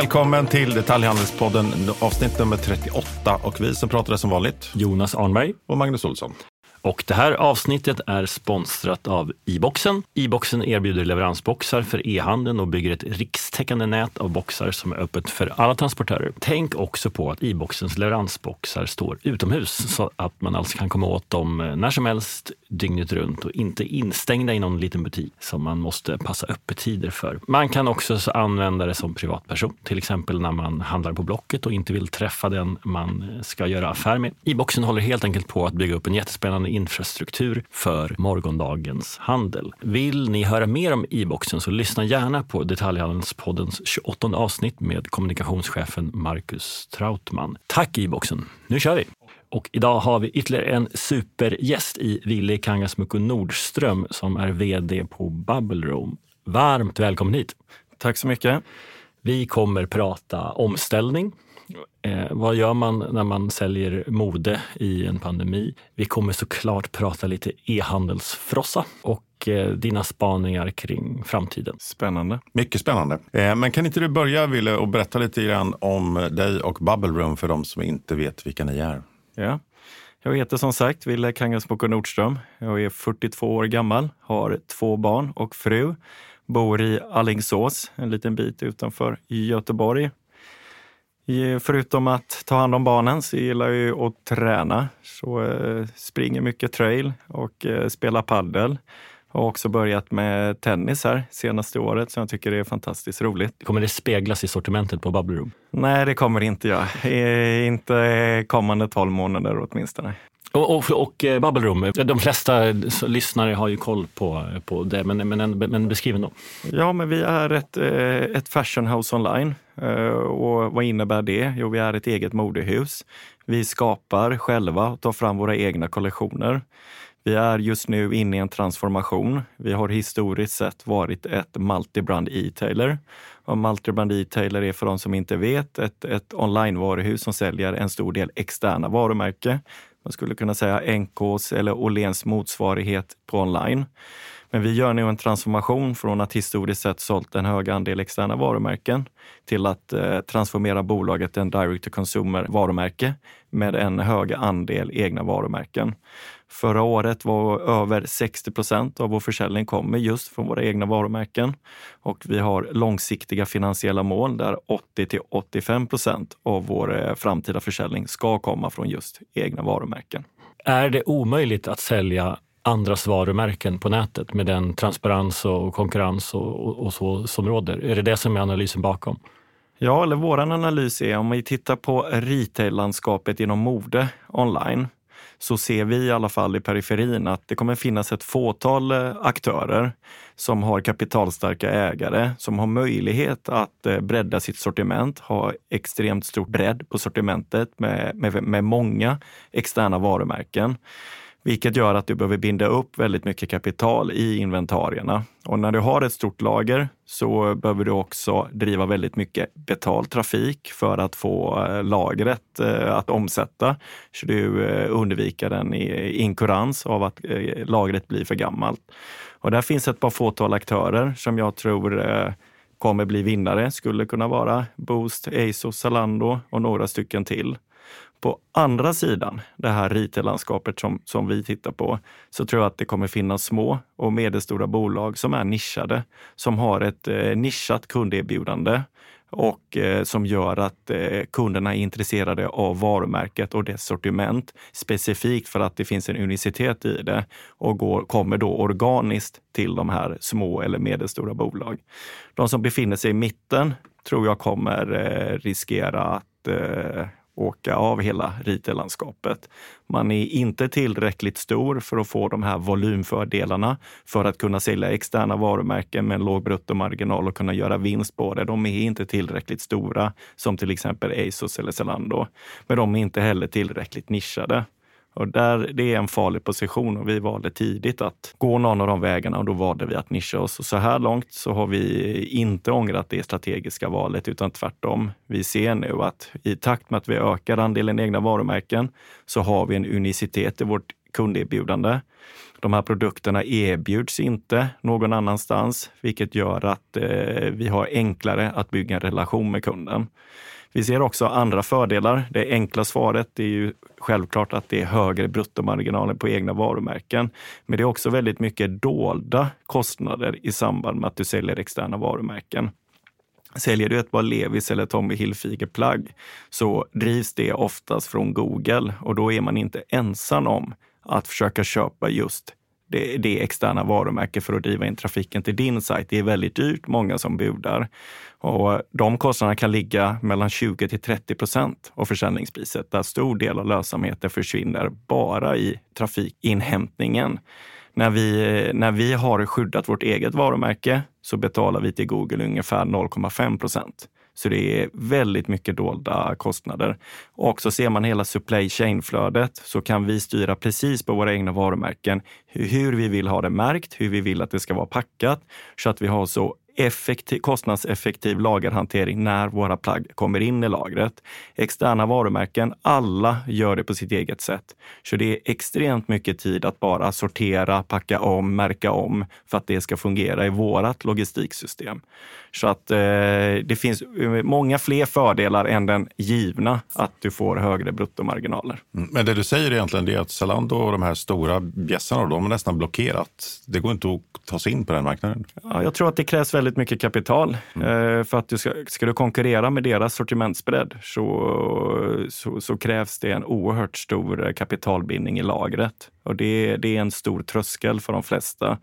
välkommen till Detaljhandelspodden avsnitt nummer 38 och vi som pratar är som vanligt Jonas Arnberg och Magnus Olsson. Och det här avsnittet är sponsrat av e-boxen. E-boxen erbjuder leveransboxar för e-handeln och bygger ett rikstäckande nät av boxar som är öppet för alla transportörer. Tänk också på att e-boxens leveransboxar står utomhus så att man alltså kan komma åt dem eh, när som helst dygnet runt och inte instängda i någon liten butik som man måste passa öppettider för. Man kan också använda det som privatperson, till exempel när man handlar på Blocket och inte vill träffa den man ska göra affär med. E-boxen håller helt enkelt på att bygga upp en jättespännande infrastruktur för morgondagens handel. Vill ni höra mer om e-boxen så lyssna gärna på Detaljhandelspoddens 28 avsnitt med kommunikationschefen Marcus Trautman. Tack e-boxen! Nu kör vi! Och idag har vi ytterligare en supergäst i Ville Kangasmuko Nordström som är vd på Bubble Room. Varmt välkommen hit! Tack så mycket. Vi kommer prata omställning, Eh, vad gör man när man säljer mode i en pandemi? Vi kommer såklart prata lite e-handelsfrossa och eh, dina spaningar kring framtiden. Spännande. Mycket spännande. Eh, men kan inte du börja, Wille, och berätta lite grann om dig och Bubble Room för de som inte vet vilka ni är? Ja. Jag heter som sagt Wille Kangasmuko Nordström. Jag är 42 år gammal, har två barn och fru. Bor i Allingsås, en liten bit utanför Göteborg. Förutom att ta hand om barnen så gillar jag att träna. Så eh, springer mycket trail och eh, spelar paddel. Har också börjat med tennis här senaste året, så jag tycker det är fantastiskt roligt. Kommer det speglas i sortimentet på Bubble Room? Nej, det kommer det inte göra. Inte kommande tolv månader åtminstone. Och, och, och eh, Bubble Room, de flesta lyssnare har ju koll på, på det, men, men, men beskriv ändå. Ja, men vi är ett, eh, ett fashion house online. Eh, och vad innebär det? Jo, vi är ett eget modehus. Vi skapar själva och tar fram våra egna kollektioner. Vi är just nu inne i en transformation. Vi har historiskt sett varit ett multibrand e-tailer. Och multibrand e-tailer är för de som inte vet ett, ett online-varuhus som säljer en stor del externa varumärken man skulle kunna säga NKs eller Åhléns motsvarighet på online. Men vi gör nu en transformation från att historiskt sett sålt en hög andel externa varumärken till att eh, transformera bolaget till en direct to consumer varumärke med en hög andel egna varumärken. Förra året var över 60 procent av vår försäljning kommer just från våra egna varumärken och vi har långsiktiga finansiella mål där 80 till 85 procent av vår eh, framtida försäljning ska komma från just egna varumärken. Är det omöjligt att sälja andras varumärken på nätet med den transparens och konkurrens och, och, och så som råder? Är det det som är analysen bakom? Ja, eller vår analys är om vi tittar på retail-landskapet inom mode online så ser vi i alla fall i periferin att det kommer finnas ett fåtal eh, aktörer som har kapitalstarka ägare, som har möjlighet att eh, bredda sitt sortiment, ha extremt stor bredd på sortimentet med, med, med många externa varumärken. Vilket gör att du behöver binda upp väldigt mycket kapital i inventarierna. Och när du har ett stort lager så behöver du också driva väldigt mycket betald trafik för att få eh, lagret eh, att omsätta. Så du eh, undviker en inkurans av att lagret blir för gammalt. Och där finns ett par fåtal aktörer som jag tror kommer bli vinnare. Skulle kunna vara Boost, ASOS, Zalando och några stycken till. På andra sidan, det här retail-landskapet som, som vi tittar på, så tror jag att det kommer finnas små och medelstora bolag som är nischade, som har ett eh, nischat kunderbjudande och eh, som gör att eh, kunderna är intresserade av varumärket och dess sortiment specifikt för att det finns en unicitet i det och går, kommer då organiskt till de här små eller medelstora bolag. De som befinner sig i mitten tror jag kommer eh, riskera att eh, åka av hela retail-landskapet. Man är inte tillräckligt stor för att få de här volymfördelarna för att kunna sälja externa varumärken med en låg bruttomarginal och kunna göra vinst på det. De är inte tillräckligt stora som till exempel ASOS eller Zalando. Men de är inte heller tillräckligt nischade. Och där, det är en farlig position och vi valde tidigt att gå någon av de vägarna och då valde vi att nischa oss. Och så här långt så har vi inte ångrat det strategiska valet utan tvärtom. Vi ser nu att i takt med att vi ökar andelen egna varumärken så har vi en unicitet i vårt kunderbjudande. De här produkterna erbjuds inte någon annanstans, vilket gör att eh, vi har enklare att bygga en relation med kunden. Vi ser också andra fördelar. Det enkla svaret är ju självklart att det är högre bruttomarginaler på egna varumärken. Men det är också väldigt mycket dolda kostnader i samband med att du säljer externa varumärken. Säljer du ett par Levis eller Tommy Hilfiger-plagg så drivs det oftast från Google och då är man inte ensam om att försöka köpa just det, det externa varumärket för att driva in trafiken till din sajt. Det är väldigt dyrt, många som budar. Och de kostnaderna kan ligga mellan 20 till 30 procent av försäljningspriset, där stor del av lönsamheten försvinner bara i trafikinhämtningen. När vi, när vi har skyddat vårt eget varumärke så betalar vi till Google ungefär 0,5 procent. Så det är väldigt mycket dolda kostnader. Och så ser man hela supply chain-flödet så kan vi styra precis på våra egna varumärken hur vi vill ha det märkt, hur vi vill att det ska vara packat så att vi har så effektiv, kostnadseffektiv lagerhantering när våra plagg kommer in i lagret. Externa varumärken, alla gör det på sitt eget sätt. Så det är extremt mycket tid att bara sortera, packa om, märka om för att det ska fungera i vårt logistiksystem. Så att eh, det finns många fler fördelar än den givna att du får högre bruttomarginaler. Mm, men det du säger egentligen är att Zalando och de här stora bjässarna, de har nästan blockerat. Det går inte att ta sig in på den marknaden. Ja, jag tror att det krävs väldigt mycket kapital. Mm. Eh, för att du ska, ska du konkurrera med deras sortimentsbredd så, så, så, krävs det en oerhört stor kapitalbindning i lagret. Och det, det är en stor tröskel för de flesta.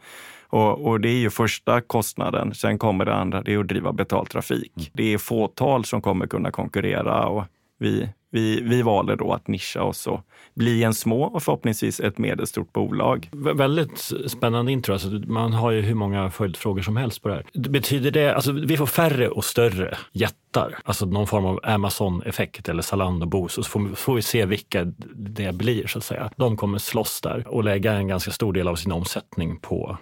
Och, och, det är ju första kostnaden. Sen kommer det andra, det är att driva betaltrafik. Mm. Det är fåtal som kommer kunna konkurrera och vi, vi, vi valde då att nischa oss och bli en små och förhoppningsvis ett medelstort bolag. V väldigt spännande intro. Alltså, man har ju hur många följdfrågor som helst på det här. Betyder det, alltså vi får färre och större jättar, alltså någon form av Amazon-effekt eller Zalando, Boost, och så får, får vi se vilka det blir så att säga. De kommer slåss där och lägga en ganska stor del av sin omsättning på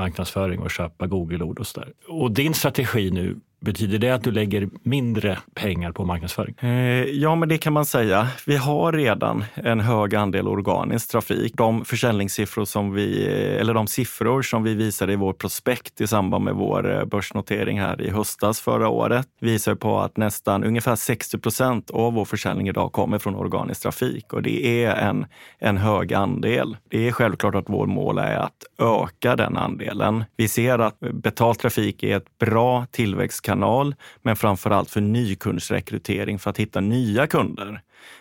marknadsföring och köpa Google-ord och så där. Och din strategi nu Betyder det att du lägger mindre pengar på marknadsföring? Eh, ja, men det kan man säga. Vi har redan en hög andel organisk trafik. De försäljningssiffror som vi, eller de siffror som vi visade i vår prospekt i samband med vår eh, börsnotering här i höstas förra året visar på att nästan ungefär 60 procent av vår försäljning idag kommer från organisk trafik och det är en, en hög andel. Det är självklart att vårt mål är att öka den andelen. Vi ser att betald trafik är ett bra tillväxt kanal, men framför allt för nykundsrekrytering för att hitta nya kunder.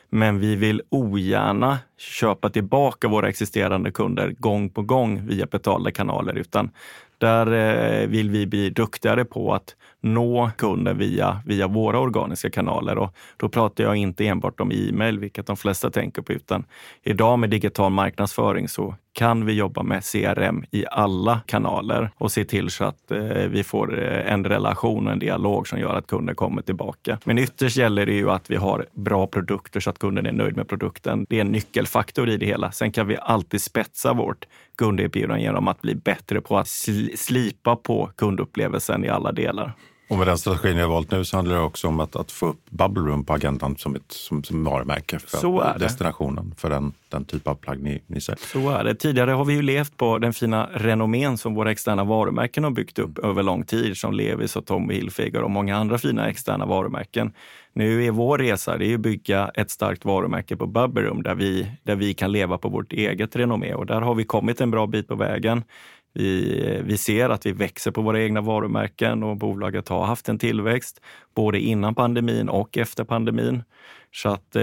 Men vi vill ogärna köpa tillbaka våra existerande kunder gång på gång via betalda kanaler, utan där eh, vill vi bli duktigare på att nå kunden via, via våra organiska kanaler. Och då pratar jag inte enbart om e-mail, vilket de flesta tänker på, utan idag med digital marknadsföring så kan vi jobba med CRM i alla kanaler och se till så att eh, vi får eh, en relation och en dialog som gör att kunden kommer tillbaka. Men ytterst gäller det ju att vi har bra produkter så att kunden är nöjd med produkten. Det är en nyckelfaktor i det hela. Sen kan vi alltid spetsa vårt kunderbjudanden genom att bli bättre på att slipa på kundupplevelsen i alla delar. Och med den strategin jag har valt nu så handlar det också om att, att få upp Bubble Room på agendan som ett som, som varumärke för så är destinationen för den, den typ av plagg ni, ni säljer. Så är det. Tidigare har vi ju levt på den fina renommén som våra externa varumärken har byggt upp över lång tid, som Levis och Tommy Hilfiger och många andra fina externa varumärken. Nu är vår resa det är att bygga ett starkt varumärke på Bubble Room där vi, där vi kan leva på vårt eget renommé och där har vi kommit en bra bit på vägen. Vi, vi ser att vi växer på våra egna varumärken och bolaget har haft en tillväxt både innan pandemin och efter pandemin. Så att eh,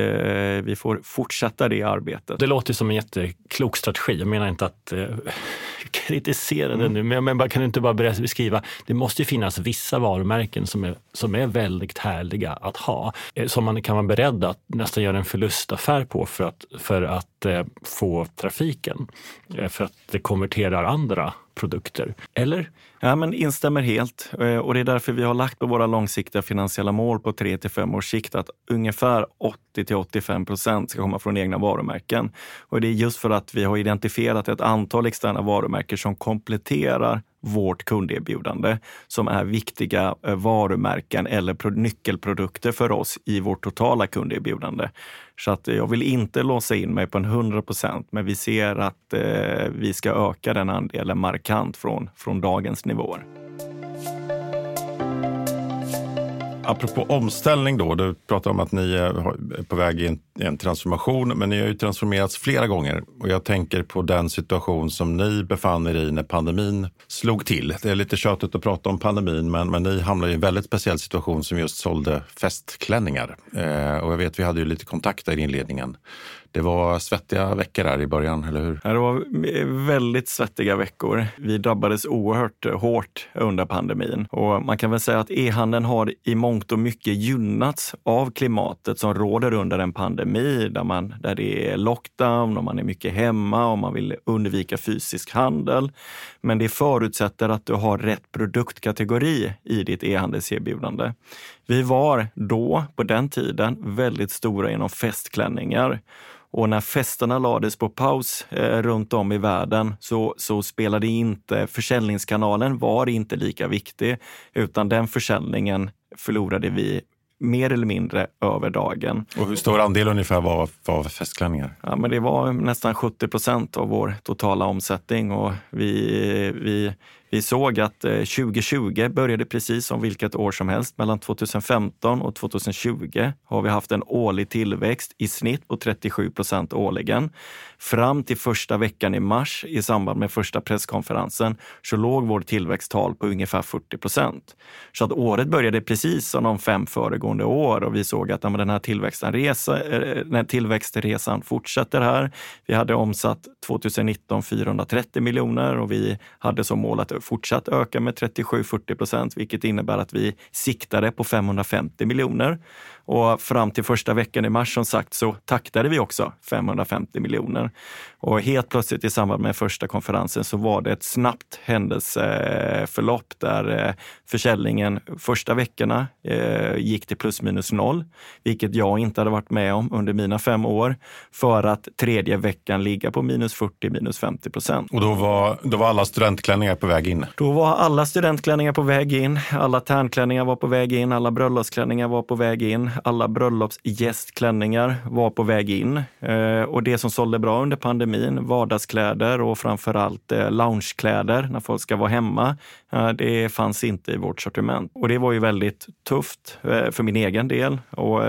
vi får fortsätta det arbetet. Det låter som en jätteklok strategi. Jag menar inte att eh, kritisera mm. det nu, men, men kan du inte bara beskriva? Det måste ju finnas vissa varumärken som är, som är väldigt härliga att ha, eh, som man kan vara beredd att nästan göra en förlustaffär på för att, för att eh, få trafiken, eh, för att det konverterar andra produkter. Eller? Ja, men instämmer helt. Eh, och det är därför vi har lagt på våra långsiktiga finansiella mål på 3 till 5 års sikt att ungefär 80 till 85 procent ska komma från egna varumärken. Och det är just för att vi har identifierat ett antal externa varumärken som kompletterar vårt kunderbjudande som är viktiga eh, varumärken eller nyckelprodukter för oss i vårt totala kunderbjudande. Så att eh, jag vill inte låsa in mig på en 100 procent, men vi ser att eh, vi ska öka den andelen markant från, från dagens nivåer. Apropå omställning då, du pratar om att ni är på väg i en, en, transformation, men ni har ju transformerats flera gånger. Och jag tänker på den situation som ni befann er i när pandemin slog till. Det är lite tjatigt att prata om pandemin, men, men ni hamnade i en väldigt speciell situation som just sålde festklänningar. Eh, och jag vet, vi hade ju lite kontakt där i inledningen. Det var svettiga veckor där i början, eller hur? det var väldigt svettiga veckor. Vi drabbades oerhört hårt under pandemin och man kan väl säga att e-handeln har i mångt och mycket gynnats av klimatet som råder under en pandemi där, man, där det är lockdown och man är mycket hemma och man vill undvika fysisk handel. Men det förutsätter att du har rätt produktkategori i ditt e-handelserbjudande. Vi var då, på den tiden, väldigt stora inom festklänningar. Och när festerna lades på paus eh, runt om i världen så, så spelade inte försäljningskanalen var inte lika viktig, utan den försäljningen förlorade vi mer eller mindre över dagen. Och hur stor andel ungefär var, var festklänningar? Ja, men det var nästan 70 procent av vår totala omsättning och vi, vi vi såg att eh, 2020 började precis som vilket år som helst. Mellan 2015 och 2020 har vi haft en årlig tillväxt i snitt på 37 procent årligen. Fram till första veckan i mars i samband med första presskonferensen så låg vår tillväxttal på ungefär 40 procent. Så att året började precis som de fem föregående år och vi såg att ja, den här tillväxten resa, eh, den tillväxtresan fortsätter här. Vi hade omsatt 2019 430 miljoner och vi hade som mål att fortsatt öka med 37-40 procent, vilket innebär att vi siktade på 550 miljoner. Och fram till första veckan i mars som sagt så taktade vi också 550 miljoner. Och helt plötsligt i samband med första konferensen så var det ett snabbt händelseförlopp där eh, försäljningen första veckorna eh, gick till plus minus noll, vilket jag inte hade varit med om under mina fem år, för att tredje veckan ligga på minus 40, minus 50 procent. Och då var, då var alla studentklänningar på väg in? Då var alla studentklänningar på väg in, alla tärnklänningar var på väg in, alla bröllopsklänningar var på väg in alla bröllopsgästklänningar var på väg in. Eh, och det som sålde bra under pandemin, vardagskläder och framförallt eh, loungekläder när folk ska vara hemma, eh, det fanns inte i vårt sortiment. Och det var ju väldigt tufft eh, för min egen del. Och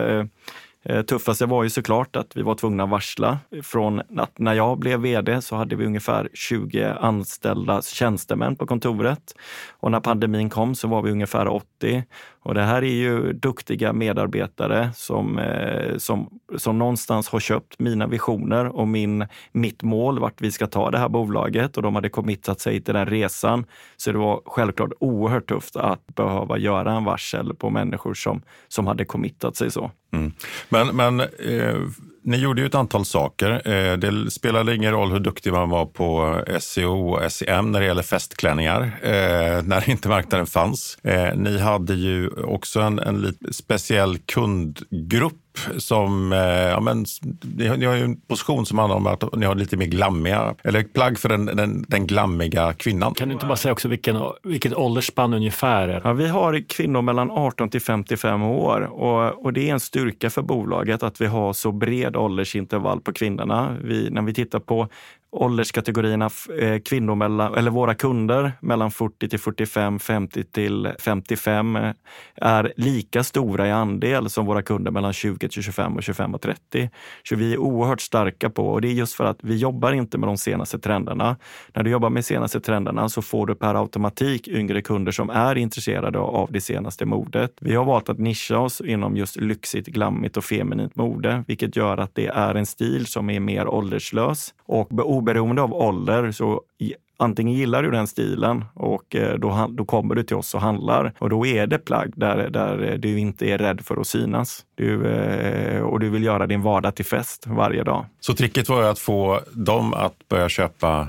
Tuffaste var ju såklart att vi var tvungna att varsla. Från att när jag blev vd så hade vi ungefär 20 anställda tjänstemän på kontoret. Och när pandemin kom så var vi ungefär 80. Och det här är ju duktiga medarbetare som, eh, som, som någonstans har köpt mina visioner och min, mitt mål vart vi ska ta det här bolaget och de hade committat sig till den resan. Så det var självklart oerhört tufft att behöva göra en varsel på människor som, som hade committat sig så. Mm. Men, men eh, ni gjorde ju ett antal saker. Eh, det spelade ingen roll hur duktig man var på eh, SEO och SEM när det gäller festklänningar, eh, när inte marknaden fanns. Ni hade ju också en, en lite speciell kundgrupp som, eh, ja men, ni har, ni har ju en position som handlar om att ni har lite mer glammiga, eller plagg för den, den, den glammiga kvinnan. Kan du inte bara säga också vilken, vilket åldersspann ungefär? Är? Ja, vi har kvinnor mellan 18 till 55 år och, och det är en styrka för bolaget att vi har så bred åldersintervall på kvinnorna. Vi, när vi tittar på ålderskategorierna eh, kvinnor mellan, eller våra kunder mellan 40 till 45, 50 till 55 eh, är lika stora i andel som våra kunder mellan 20 till 25 och 25 och 30. Så vi är oerhört starka på och det är just för att vi jobbar inte med de senaste trenderna. När du jobbar med senaste trenderna så får du per automatik yngre kunder som är intresserade av det senaste modet. Vi har valt att nischa oss inom just lyxigt, glammigt och feminint mode, vilket gör att det är en stil som är mer ålderslös och oberoende av ålder så antingen gillar du den stilen och eh, då, då kommer du till oss och handlar. Och då är det plagg där, där eh, du inte är rädd för att synas. Du, eh, och du vill göra din vardag till fest varje dag. Så tricket var att få dem att börja köpa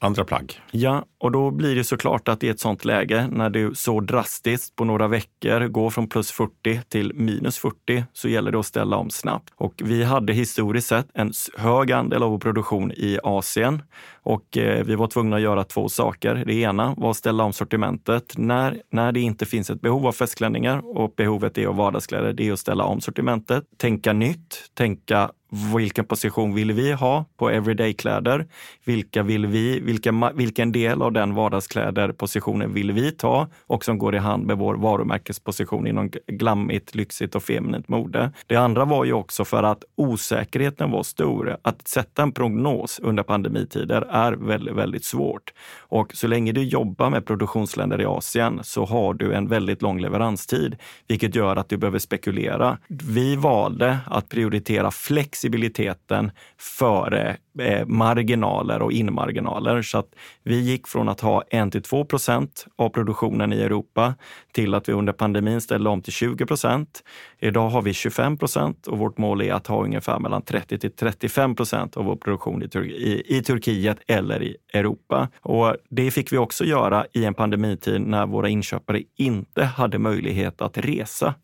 andra plagg. Ja, och då blir det såklart att i ett sånt läge när du så drastiskt på några veckor går från plus 40 till minus 40 så gäller det att ställa om snabbt. Och vi hade historiskt sett en hög andel av vår produktion i Asien och eh, vi var tvungna att göra två saker. Det ena var att ställa om sortimentet. När, när det inte finns ett behov av festklänningar och behovet är av vardagskläder, det är att ställa om sortimentet. Tänka nytt, tänka vilken position vill vi ha på everyday-kläder? Vilka vill vi, vilka, vilken del av den vardagskläder-positionen vill vi ta och som går i hand med vår varumärkesposition inom glammigt, lyxigt och feminint mode. Det andra var ju också för att osäkerheten var stor. Att sätta en prognos under pandemitider är väldigt, väldigt svårt. Och så länge du jobbar med produktionsländer i Asien så har du en väldigt lång leveranstid, vilket gör att du behöver spekulera. Vi valde att prioritera flex flexibiliteten före eh, marginaler och inmarginaler. Så att vi gick från att ha 1 till 2 procent av produktionen i Europa till att vi under pandemin ställde om till 20 procent. Idag har vi 25 procent och vårt mål är att ha ungefär mellan 30 till 35 procent av vår produktion i, Tur i, i Turkiet eller i Europa. Och det fick vi också göra i en pandemitid när våra inköpare inte hade möjlighet att resa.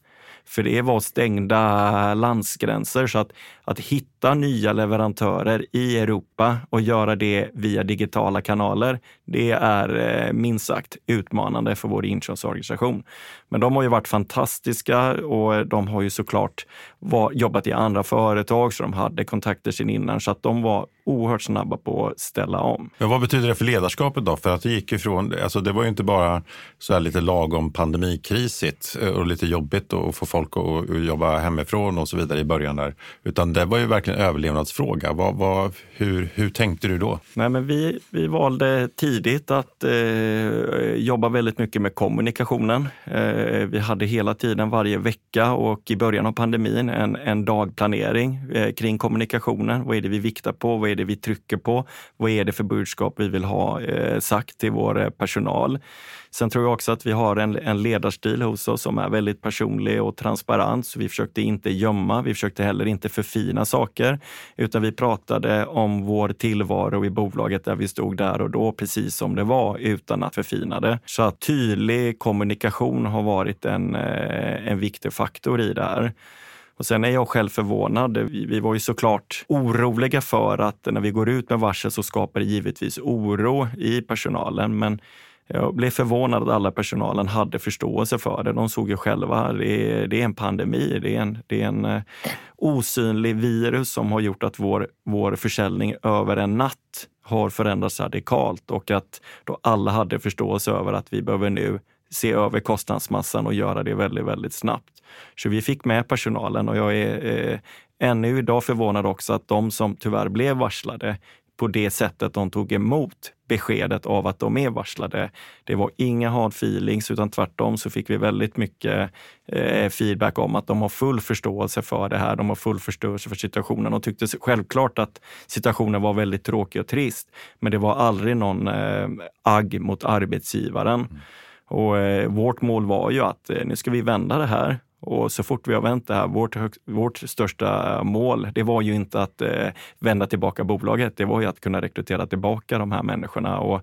För det var stängda landsgränser. Så att, att hitta nya leverantörer i Europa och göra det via digitala kanaler, det är eh, minst sagt utmanande för vår inköpsorganisation. Men de har ju varit fantastiska och de har ju såklart var, jobbat i andra företag så de hade kontakter sen innan så att de var oerhört snabba på att ställa om. Men vad betyder det för ledarskapet då? För att det gick ifrån, alltså det var ju inte bara så här lite lagom pandemikrisigt eh, och lite jobbigt att få folk att jobba hemifrån och så vidare i början där, utan det var ju verkligen överlevnadsfråga. Vad, vad, hur, hur tänkte du då? Nej, men vi, vi valde tidigt att eh, jobba väldigt mycket med kommunikationen. Eh, vi hade hela tiden varje vecka och i början av pandemin en, en dagplanering eh, kring kommunikationen. Vad är det vi viktar på? Vad är det vi trycker på? Vad är det för budskap vi vill ha eh, sagt till vår eh, personal? Sen tror jag också att vi har en, en ledarstil hos oss som är väldigt personlig och transparent. Så vi försökte inte gömma, vi försökte heller inte förfina saker, utan vi pratade om vår tillvaro i bolaget där vi stod där och då, precis som det var, utan att förfina det. Så att tydlig kommunikation har varit en, eh, en viktig faktor i det här. Och sen är jag själv förvånad. Vi, vi var ju såklart oroliga för att när vi går ut med varsel så skapar det givetvis oro i personalen. Men jag blev förvånad att alla personalen hade förståelse för det. De såg ju själva, det är, det är en pandemi, det är en, det är en eh, osynlig virus som har gjort att vår, vår försäljning över en natt har förändrats radikalt och att då alla hade förståelse över att vi behöver nu se över kostnadsmassan och göra det väldigt, väldigt snabbt. Så vi fick med personalen och jag är eh, ännu idag förvånad också att de som tyvärr blev varslade på det sättet de tog emot beskedet av att de är varslade. Det var inga hard feelings utan tvärtom så fick vi väldigt mycket eh, feedback om att de har full förståelse för det här. De har full förståelse för situationen och tyckte självklart att situationen var väldigt tråkig och trist. Men det var aldrig någon eh, agg mot arbetsgivaren. Mm. Och eh, vårt mål var ju att eh, nu ska vi vända det här och så fort vi har vänt det här, vårt, vårt största mål, det var ju inte att eh, vända tillbaka bolaget. Det var ju att kunna rekrytera tillbaka de här människorna. Och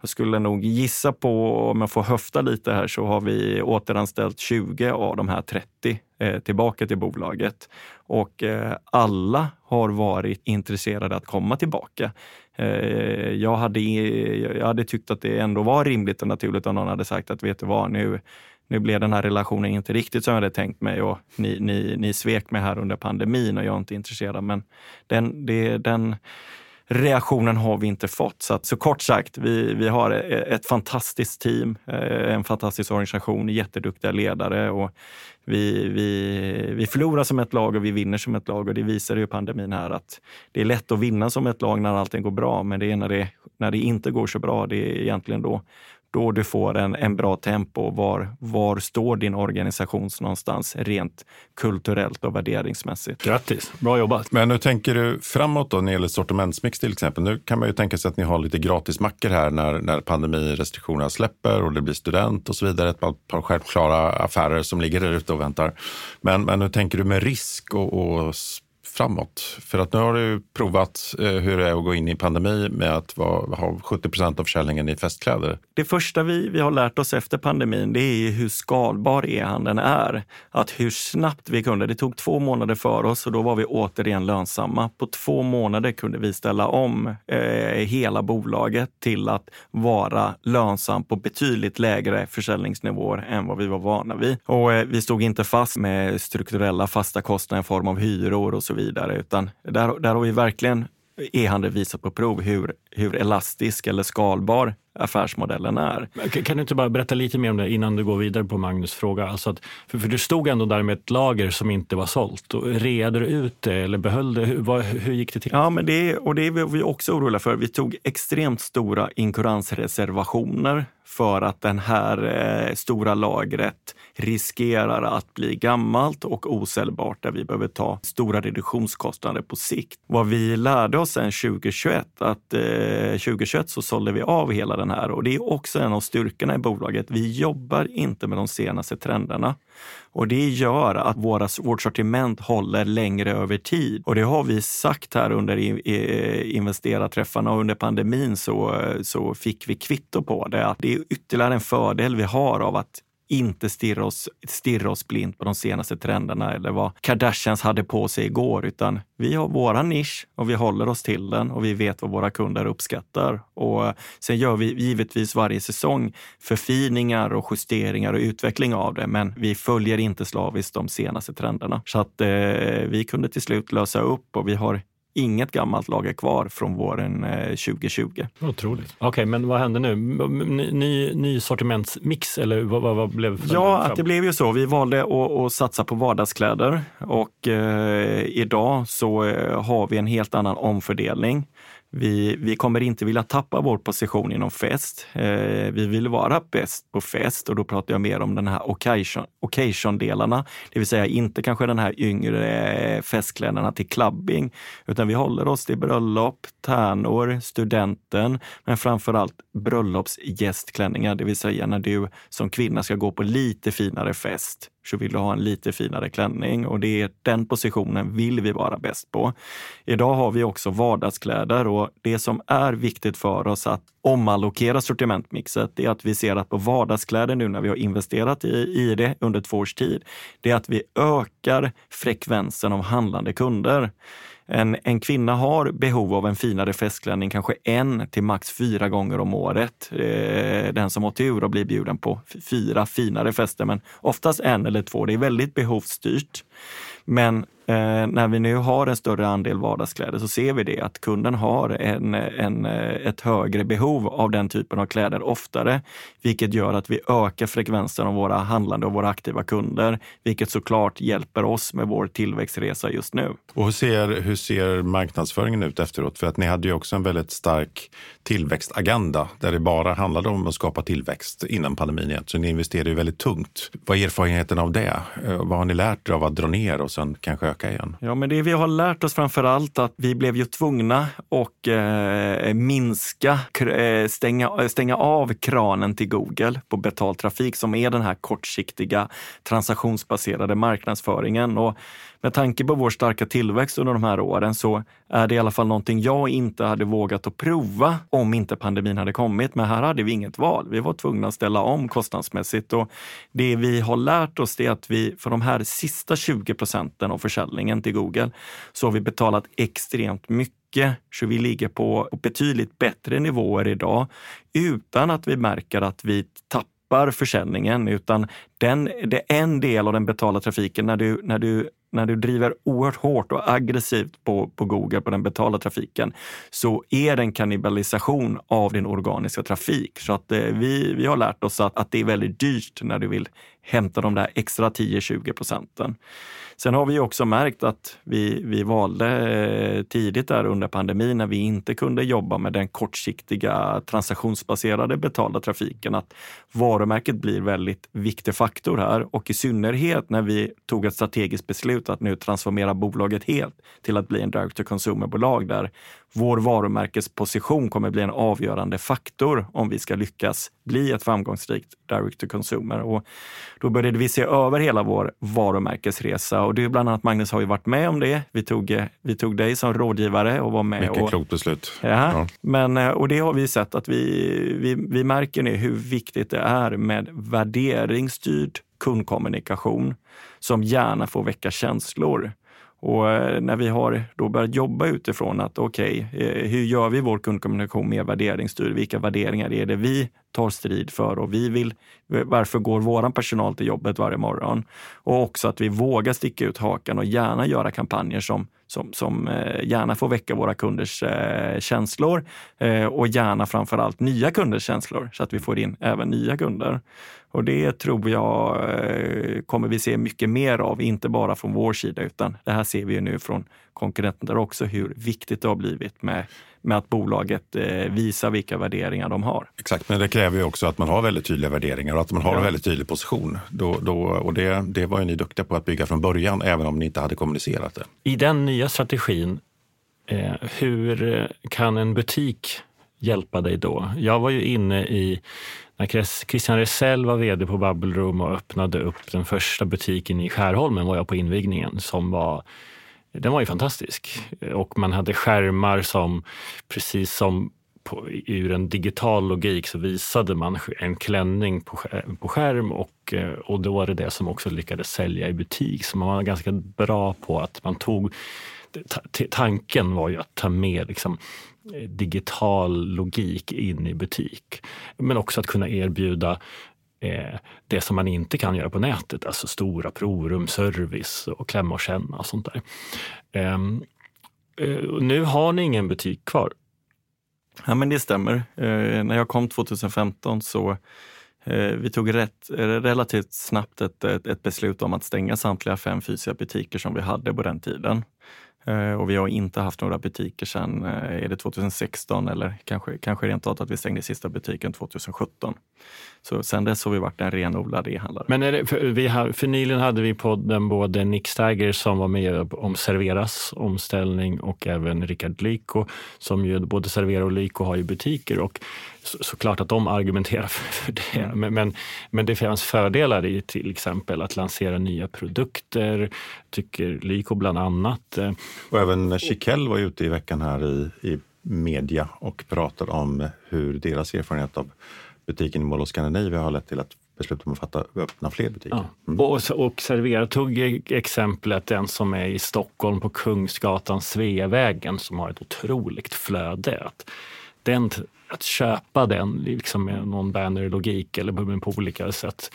jag skulle nog gissa på, om jag får höfta lite här, så har vi återanställt 20 av de här 30 eh, tillbaka till bolaget. Och eh, alla har varit intresserade att komma tillbaka. Eh, jag, hade, jag hade tyckt att det ändå var rimligt och naturligt om någon hade sagt att vet du vad, nu, nu blev den här relationen inte riktigt som jag hade tänkt mig och ni, ni, ni svek mig här under pandemin och jag är inte intresserad. Men den, det, den reaktionen har vi inte fått. Så, att, så kort sagt, vi, vi har e, ett fantastiskt team, eh, en fantastisk organisation, jätteduktiga ledare och vi, vi, vi förlorar som ett lag och vi vinner som ett lag och det visar ju pandemin här att det är lätt att vinna som ett lag när allting går bra, men det är när det, när det inte går så bra, det är egentligen då då du får en, en bra tempo. Var, var står din organisation någonstans rent kulturellt och värderingsmässigt? Grattis, bra jobbat. Men hur tänker du framåt då när det gäller sortimentsmix till exempel? Nu kan man ju tänka sig att ni har lite gratismackor här när, när pandemirestriktionerna släpper och det blir student och så vidare. Ett par självklara affärer som ligger där ute och väntar. Men, men hur tänker du med risk och, och framåt? För att nu har du provat eh, hur det är att gå in i pandemi med att vara, ha 70 procent av försäljningen i festkläder. Det första vi, vi har lärt oss efter pandemin, det är hur skalbar e-handeln är. Att hur snabbt vi kunde. Det tog två månader för oss och då var vi återigen lönsamma. På två månader kunde vi ställa om eh, hela bolaget till att vara lönsam på betydligt lägre försäljningsnivåer än vad vi var vana vid. Och eh, vi stod inte fast med strukturella fasta kostnader i form av hyror och så vidare, vidare, utan där, där har vi verkligen e-handel visat på prov hur, hur elastisk eller skalbar affärsmodellen är. Kan du inte bara berätta lite mer om det innan du går vidare på Magnus fråga? Alltså att, för, för, du stod ändå där med ett lager som inte var sålt. Och reade du ut det eller behöll det? Hur, vad, hur gick det till? Ja, men det, och det är vi också oroliga för. Vi tog extremt stora inkuransreservationer för att den här eh, stora lagret riskerar att bli gammalt och osäljbart där vi behöver ta stora reduktionskostnader på sikt. Vad vi lärde oss sen 2021, att eh, Eh, 2021 så sålde vi av hela den här och det är också en av styrkorna i bolaget. Vi jobbar inte med de senaste trenderna. Och det gör att våra, vårt sortiment håller längre över tid. Och det har vi sagt här under eh, investerarträffarna och under pandemin så, så fick vi kvitto på det. Att det är ytterligare en fördel vi har av att inte stirra oss, stirra oss blint på de senaste trenderna eller vad Kardashians hade på sig igår, utan vi har våra nisch och vi håller oss till den och vi vet vad våra kunder uppskattar. Och eh, sen gör vi givetvis varje säsong förfiningar och justeringar och utveckling av det, men vi följer inte slaviskt de senaste trenderna. Så att eh, vi kunde till slut lösa upp och vi har inget gammalt lager kvar från våren 2020. Eh, Otroligt. Okej, okay, men vad hände nu? Ny, ny sortimentsmix eller vad, vad, vad blev Ja, att det blev ju så. Vi valde att, att satsa på vardagskläder och eh, idag så eh, har vi en helt annan omfördelning. Vi, vi kommer inte vilja tappa vår position inom fest. Eh, vi vill vara bäst på fest och då pratar jag mer om den här occasion-delarna. Occasion det vill säga inte kanske den här yngre festkläderna till clubbing, utan vi håller oss till bröllop, tärnor, studenten, men framför allt bröllopsgästklänningar, det vill säga när du som kvinna ska gå på lite finare fest så vill du ha en lite finare klänning och det är den positionen vill vi vara bäst på. Idag har vi också vardagskläder och det som är viktigt för oss att omallokera sortimentmixet det är att vi ser att på vardagskläder nu när vi har investerat i, i det under två års tid, det är att vi ökar frekvensen av handlande kunder. En, en kvinna har behov av en finare festklänning kanske en till max fyra gånger om året. Eh, den som har tur och blir bjuden på fyra finare fester, men oftast en eller två. Det är väldigt behovsstyrt. Men Eh, när vi nu har en större andel vardagskläder så ser vi det att kunden har en, en, eh, ett högre behov av den typen av kläder oftare, vilket gör att vi ökar frekvensen av våra handlande och våra aktiva kunder, vilket såklart hjälper oss med vår tillväxtresa just nu. Och hur ser, hur ser marknadsföringen ut efteråt? För att ni hade ju också en väldigt stark tillväxtagenda där det bara handlade om att skapa tillväxt innan pandemin. Så ni investerade ju väldigt tungt. Vad är erfarenheten av det? Eh, vad har ni lärt er av att dra ner och sen kanske öka igen? Ja, men det vi har lärt oss framför allt att vi blev ju tvungna att eh, minska, eh, stänga, eh, stänga av kranen till Google på betald trafik som är den här kortsiktiga transaktionsbaserade marknadsföringen. Och med tanke på vår starka tillväxt under de här åren så är det i alla fall någonting jag inte hade vågat att prova om inte pandemin hade kommit. Men här hade vi inget val. Vi var tvungna att ställa om kostnadsmässigt och det vi har lärt oss är att vi för de här sista 20 procenten av försäljningen till Google så har vi betalat extremt mycket så vi ligger på betydligt bättre nivåer idag utan att vi märker att vi tappar försäljningen, utan den, det är en del av den betalda trafiken när du, när du när du driver oerhört hårt och aggressivt på, på Google, på den betalda trafiken, så är det en kannibalisation av din organiska trafik. Så att eh, vi, vi har lärt oss att, att det är väldigt dyrt när du vill hämta de där extra 10-20 procenten. Sen har vi också märkt att vi, vi valde eh, tidigt där under pandemin när vi inte kunde jobba med den kortsiktiga transaktionsbaserade betalda trafiken att varumärket blir väldigt viktig faktor här och i synnerhet när vi tog ett strategiskt beslut att nu transformera bolaget helt till att bli en direct to consumer-bolag där vår varumärkesposition kommer bli en avgörande faktor om vi ska lyckas bli ett framgångsrikt direct to consumer. Och då började vi se över hela vår varumärkesresa och det är bland annat Magnus har ju varit med om det. Vi tog, vi tog dig som rådgivare och var med. Mycket och, klokt beslut. Ja, ja. Men, eh, och det har vi sett att vi, vi, vi märker nu hur viktigt det är med värderingsstyrd kundkommunikation som gärna får väcka känslor. Och eh, när vi har då börjat jobba utifrån att okej, okay, hur gör vi vår kundkommunikation mer värderingsstyrd? Vilka värderingar är det vi tar strid för och vi vill, varför går vår personal till jobbet varje morgon? Och också att vi vågar sticka ut hakan och gärna göra kampanjer som, som, som eh, gärna får väcka våra kunders känslor och gärna framför allt nya kunders känslor så att vi får in även nya kunder. Och det tror jag eh, kommer vi se mycket mer av, inte bara från vår sida, utan det här ser vi nu från konkurrenter också, hur viktigt det har blivit med, med att bolaget eh, visar vilka värderingar de har. Exakt, men det kräver ju också att man har väldigt tydliga värderingar och att man har ja. en väldigt tydlig position. Då, då, och det, det var ju ni duktiga på att bygga från början, även om ni inte hade kommunicerat det. I den nya strategin, eh, hur kan en butik hjälpa dig då? Jag var ju inne i när Christian Resell var vd på Bubble Room och öppnade upp den första butiken i Skärholmen var jag på invigningen som var den var ju fantastisk. Och man hade skärmar som, precis som på, ur en digital logik så visade man en klänning på, på skärm och, eh, och då var det det som också lyckades sälja i butik. Så man var ganska bra på att man tog tanken var ju att ta med liksom, Eh, digital logik in i butik. Men också att kunna erbjuda eh, det som man inte kan göra på nätet, alltså stora provrumsservice och klämma och känna och sånt där. Ehm, eh, nu har ni ingen butik kvar. Ja, men det stämmer. Eh, när jag kom 2015 så eh, vi tog rätt, eh, relativt snabbt ett, ett, ett, beslut om att stänga samtliga fem fysiska butiker som vi hade på den tiden. Eh, och vi har inte haft några butiker sedan, eh, är det 2016 eller kanske, kanske rent av att vi stängde sista butiken 2017. Så sen dess har vi varit en renodlad e-handlare. Men är det, för, vi har, för nyligen hade vi podden både Nick Steiger som var med om Serveras omställning och även Rickard Lyko som ju både Servera och Lyko har ju butiker. Och så, såklart att de argumenterar för det. Mm. Men, men, men, det finns fördelar i till exempel att lansera nya produkter, tycker Lyko bland annat. Och även Chiquelle var ute i veckan här i, i media och pratade om hur deras erfarenhet av butiken i Mall of Scandinavia har lett till att beslut om att fatta, öppna fler butiker. Ja. Mm. Och, och Servera tog exemplet den som är i Stockholm på Kungsgatan, Sveavägen, som har ett otroligt flöde. Att, den, att köpa den liksom med någon bannerlogik eller på olika sätt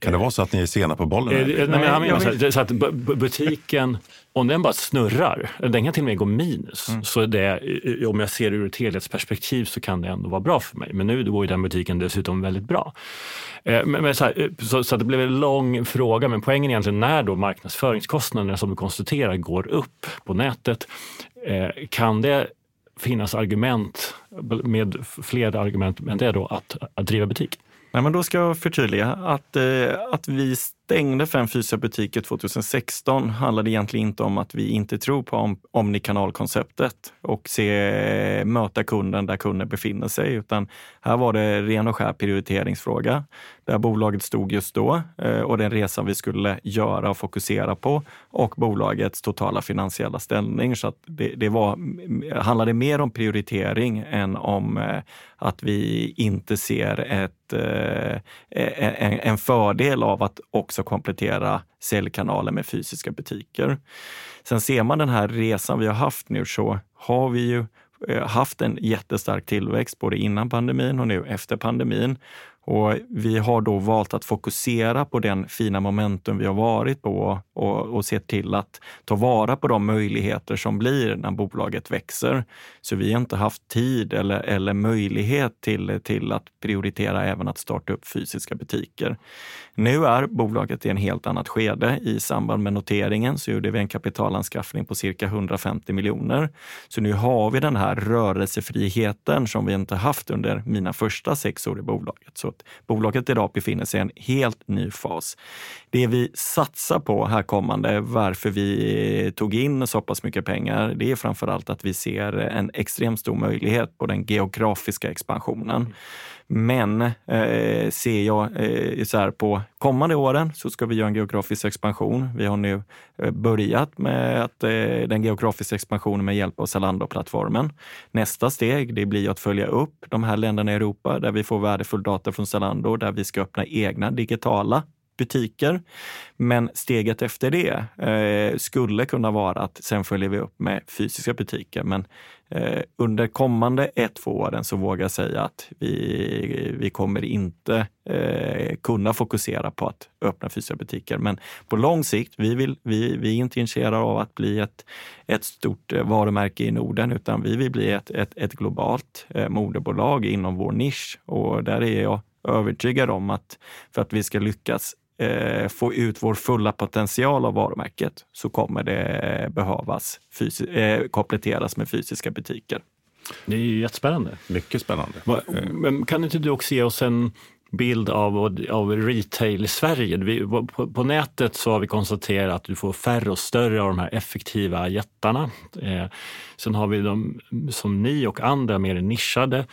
kan det vara så att ni är sena på bollen? Eh, nej, men jag menar så, så, att butiken, om den bara snurrar, den kan till och med gå minus. Mm. Så det, om jag ser det ur ett helhetsperspektiv så kan det ändå vara bra för mig. Men nu går ju den butiken dessutom väldigt bra. Eh, men, men så, här, eh, så, så, det blev en lång fråga, men poängen är egentligen när då marknadsföringskostnaderna som du konstaterar går upp på nätet, kan det finnas argument, med fler argument än det då, att, att driva butik? Nej, men då ska jag förtydliga att, eh, att vi stängde fem fysiska butiker 2016 handlade egentligen inte om att vi inte tror på om, omnikanalkonceptet och se, möta kunden där kunden befinner sig, utan här var det ren och skär prioriteringsfråga där bolaget stod just då eh, och den resan vi skulle göra och fokusera på och bolagets totala finansiella ställning. Så att det, det var, handlade mer om prioritering än om eh, att vi inte ser ett, eh, e, e, en, en fördel av att också komplettera säljkanaler med fysiska butiker. Sen ser man den här resan vi har haft nu så har vi ju haft en jättestark tillväxt både innan pandemin och nu efter pandemin. Och vi har då valt att fokusera på den fina momentum vi har varit på och, och se till att ta vara på de möjligheter som blir när bolaget växer. Så vi har inte haft tid eller, eller möjlighet till, till att prioritera även att starta upp fysiska butiker. Nu är bolaget i en helt annat skede. I samband med noteringen så gjorde vi en kapitalanskaffning på cirka 150 miljoner. Så nu har vi den här rörelsefriheten som vi inte haft under mina första sex år i bolaget. Så att bolaget idag befinner sig i en helt ny fas. Det vi satsar på här kommande, varför vi tog in så pass mycket pengar, det är framför allt att vi ser en extremt stor möjlighet på den geografiska expansionen. Men eh, ser jag eh, så här på kommande åren så ska vi göra en geografisk expansion. Vi har nu eh, börjat med att, eh, den geografiska expansionen med hjälp av Zalando-plattformen. Nästa steg det blir att följa upp de här länderna i Europa där vi får värdefull data från Zalando, där vi ska öppna egna digitala butiker. Men steget efter det eh, skulle kunna vara att sen följer vi upp med fysiska butiker. Men eh, under kommande ett, två åren så vågar jag säga att vi, vi kommer inte eh, kunna fokusera på att öppna fysiska butiker. Men på lång sikt, vi, vill, vi, vi är inte intresserade av att bli ett, ett stort eh, varumärke i Norden, utan vi vill bli ett, ett, ett globalt eh, moderbolag inom vår nisch. Och där är jag övertygad om att för att vi ska lyckas eh, få ut vår fulla potential av varumärket så kommer det behövas eh, kompletteras med fysiska butiker. Det är ju jättespännande. Mycket spännande. Men kan inte du också ge oss en bild av, av retail i Sverige. Vi, på, på, nätet så har vi konstaterat att du får färre och större av de här effektiva jättarna. Eh, sen har vi de som ni och andra mer nischade.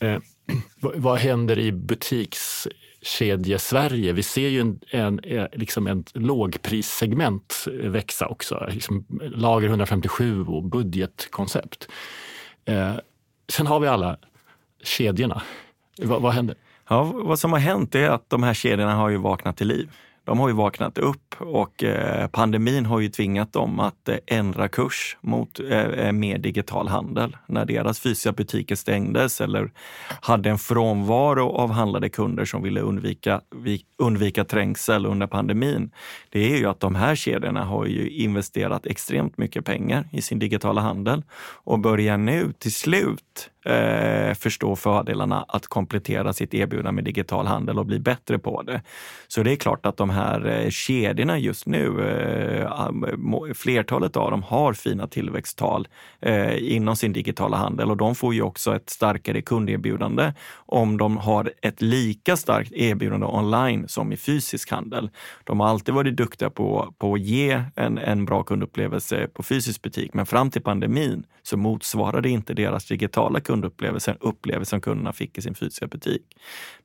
Eh, vad, vad händer i butiks kedje-Sverige. Vi ser ju en, en, eh, liksom en lågprissegment växa också. Liksom lager 157 och budgetkoncept. Eh, sen har vi alla kedjorna. Va, vad händer? Ja, vad som har hänt är att de här kedjorna har ju vaknat till liv de har ju vaknat upp och eh, pandemin har ju tvingat dem att eh, ändra kurs mot eh, mer digital handel. När deras fysiska butiker stängdes eller hade en frånvaro av handlade kunder som ville undvika, undvika trängsel under pandemin. Det är ju att de här kedjorna har ju investerat extremt mycket pengar i sin digitala handel och börjar nu till slut eh, förstå fördelarna att komplettera sitt erbjudande med digital handel och bli bättre på det. Så det är klart att de här eh, kedjorna just nu, eh, flertalet av dem har fina tillväxttal eh, inom sin digitala handel och de får ju också ett starkare kunderbjudande om de har ett lika starkt erbjudande online som i fysisk handel. De har alltid varit duktiga på, på att ge en, en bra kundupplevelse på fysisk butik, men fram till pandemin så motsvarade inte deras digitala kund kundupplevelsen, upplevelsen kunderna fick i sin fysiska butik.